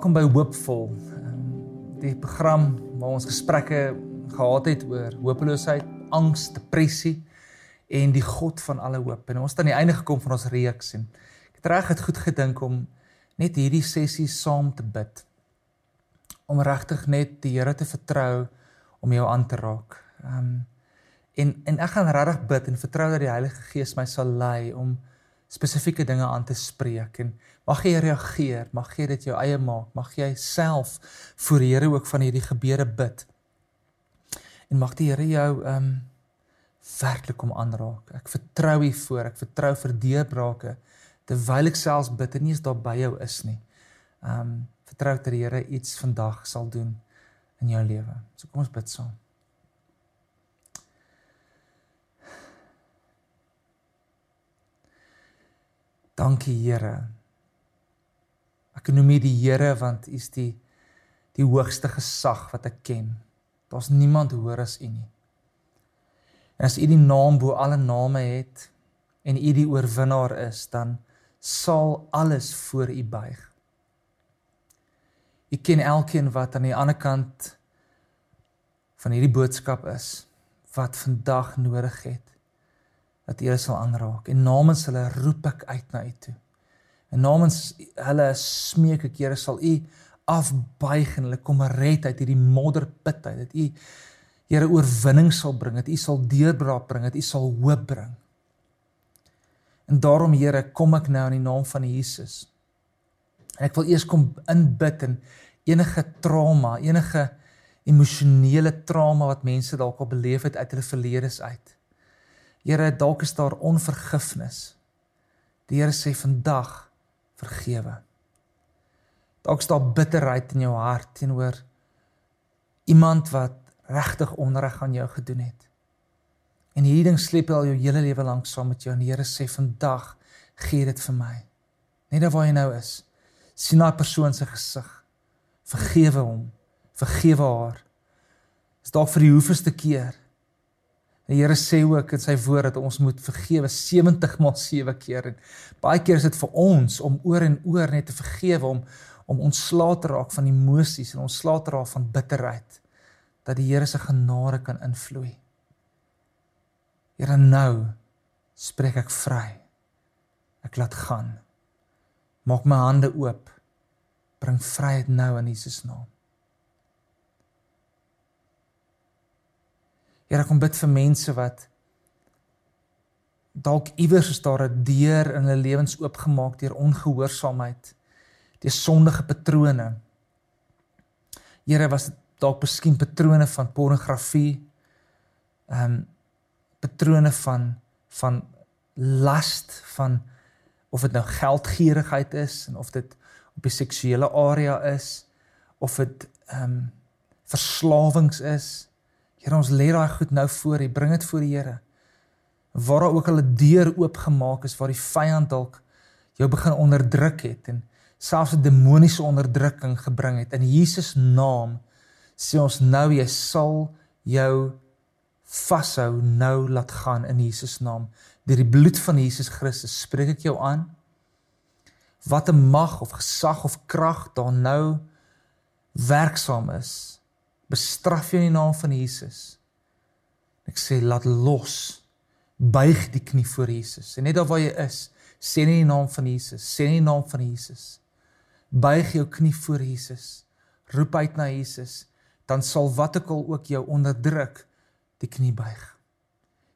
Welkom by Hoopvol. Ehm, die program waar ons gesprekke gehad het oor hopeloosheid, angs, depressie en die God van alle hoop. En ons het aan die einde gekom van ons reeks en ek het reg het goed gedink om net hierdie sessie saam te bid. Om regtig net die Here te vertrou om jou aan te raak. Ehm um, en en ek gaan regtig bid en vertrou dat die Heilige Gees my sal lei om spesifieke dinge aan te spreek en mag jy reageer, mag jy dit jou eie maak, mag jy self voor die Here ook van hierdie gebede bid. En mag die Here jou ehm um, werklik kom aanraak. Ek vertrou U voor, ek vertrou vir deurbrake terwyl ek selfs bid en nie eens daar by jou is nie. Ehm um, vertrou dat die Here iets vandag sal doen in jou lewe. So kom ons bid saam. Dankie Here. Ek noem U die Here want U is die die hoogste gesag wat ek ken. Daar's niemand hoër as U nie. En as U die naam bo alle name het en U die oorwinnaar is, dan sal alles voor U buig. U ken elkeen wat aan die ander kant van hierdie boodskap is wat vandag nodig het dat U sal aanraak en namens hulle roep ek uit na U toe. En namens hulle smeek ek Here sal U afbuig en hulle kom red uit hierdie modderput uit. Dat U Here oorwinning sal bring, dat U sal deurbraak bring, dat U sal hoop bring. En daarom Here, kom ek nou in die naam van Jesus. En ek wil eers kom inbid in enige trauma, enige emosionele trauma wat mense dalk al beleef het uit hulle verledes uit. Here, dalk is daar onvergifnis. Die Here sê vandag vergewe. Dalk is daar bitterheid in jou hart teenoor iemand wat regtig onreg aan jou gedoen het. En hierdie ding sleep al jou hele lewe lank saam met jou en die Here sê vandag gee dit vir my. Net waar jy nou is. sien daai persoon se gesig. Vergewe hom. Vergewe haar. Is dalk vir die hoeveelste keer Die Here sê ook in sy woord dat ons moet vergewe 70 maal 7 keer en baie keer is dit vir ons om oor en oor net te vergewe om om ontslae te raak van emosies en ontslae te raak van bitterheid dat die Here se genade kan invloei. Here nou spreek ek vry. Ek laat gaan. Maak my hande oop. Bring vryheid nou in Jesus naam. Here kom bid vir mense wat dalk iewers is daar 'n deur in hulle lewens oopgemaak deur ongehoorsaamheid, deur sondige patrone. Here was dit dalk miskien patrone van pornografie, ehm um, patrone van van lust van of dit nou geldgierigheid is en of dit op die seksuele area is of dit ehm um, verslawings is Here ons lê daai goed nou voor U, bring dit voor die Here. Waar daar ook al 'n deur oopgemaak is waar die vyand dalk jou begin onderdruk het en selfs 'n demoniese onderdrukking gebring het. In Jesus naam sê ons nou jy sal jou vashou nou laat gaan in Jesus naam. Deur die bloed van Jesus Christus spreek ek jou aan. Wat 'n mag of gesag of krag daar nou werksaam is bestraf jou in die naam van Jesus. Ek sê laat los. Buig die knie voor Jesus. En net daar waar jy is, sê in die naam van Jesus, sê in die naam van Jesus. Buig jou knie voor Jesus. Roep uit na Jesus, dan sal wat ek al ook jou onderdruk, die knie buig.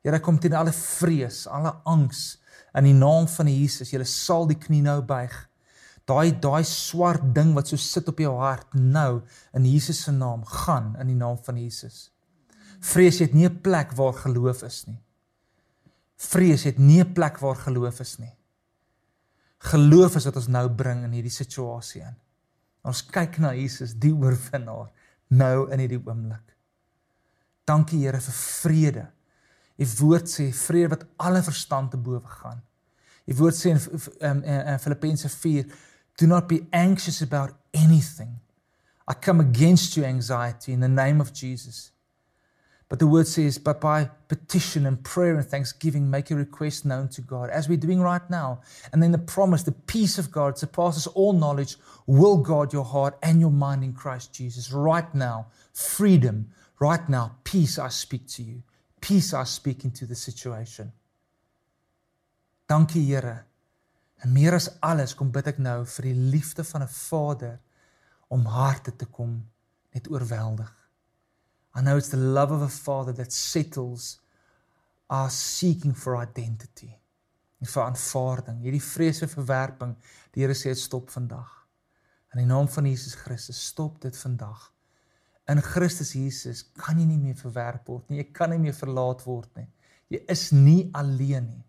Here kom teen alle vrees, alle angs in die naam van Jesus. Jy sal die knie nou buig daai daai swart ding wat so sit op jou hart nou in Jesus se naam gaan in die naam van Jesus. Vrees het nie 'n plek waar geloof is nie. Vrees het nie 'n plek waar geloof is nie. Geloof is wat ons nou bring in hierdie situasie in. Ons kyk na Jesus, die oorwinnaar, nou in hierdie oomblik. Dankie Here vir vrede. U woord sê vrede wat alle verstand te bowe gaan. U woord sê in, in, in, in Filippense 4 Do not be anxious about anything. I come against you, anxiety, in the name of Jesus. But the word says, but by petition and prayer and thanksgiving, make your request known to God, as we're doing right now. And then the promise, the peace of God surpasses all knowledge, will guard your heart and your mind in Christ Jesus. Right now, freedom. Right now, peace I speak to you. Peace I speak into the situation. Dankie Here. En meer as alles kom bid ek nou vir die liefde van 'n Vader om harte te kom net oorweldig. I know it's the love of a father that settles our seeking for identity. En vir aanvaarding, hierdie vrese verwerping, die Here sê dit stop vandag. In die naam van Jesus Christus, stop dit vandag. In Christus Jesus kan jy nie meer verwerp word nie. Jy kan nie meer verlaat word nie. Jy is nie alleen nie.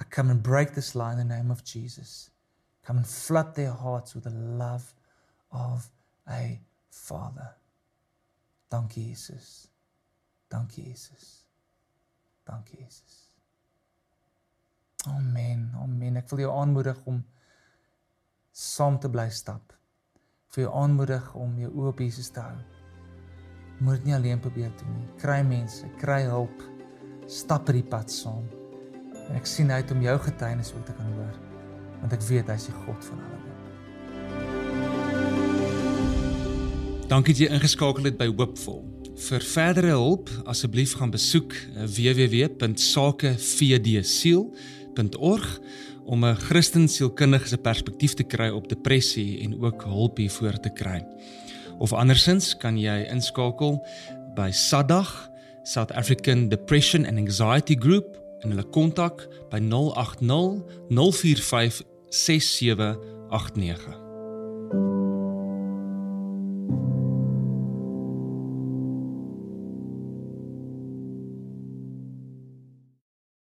I come and break this lie in the name of Jesus. Come and flood their hearts with the love of a father. Dankie Jesus. Dankie Jesus. Dankie Jesus. Amen. Amen. Ek wil jou aanmoedig om saam te bly stap. Vir jou aanmoedig om jou oë op Jesus te hou. Moet nie alleen probeer doen nie. Kry mense, kry hulp. Stap hierdie pad saam. En ek sien uit om jou getuienis ook te kan hoor, want ek weet hy's die God van alle. Dankie dat jy ingeskakel het by Hoopvol. Vir verdere hulp, asseblief gaan besoek eh, www.sakevdsiel.org om 'n Christen sielkundige se perspektief te kry op depressie en ook hulp hiervoor te kry. Of andersins kan jy inskakel by SADAG, South African Depression and Anxiety Group en hulle kontak by 080 045 6789.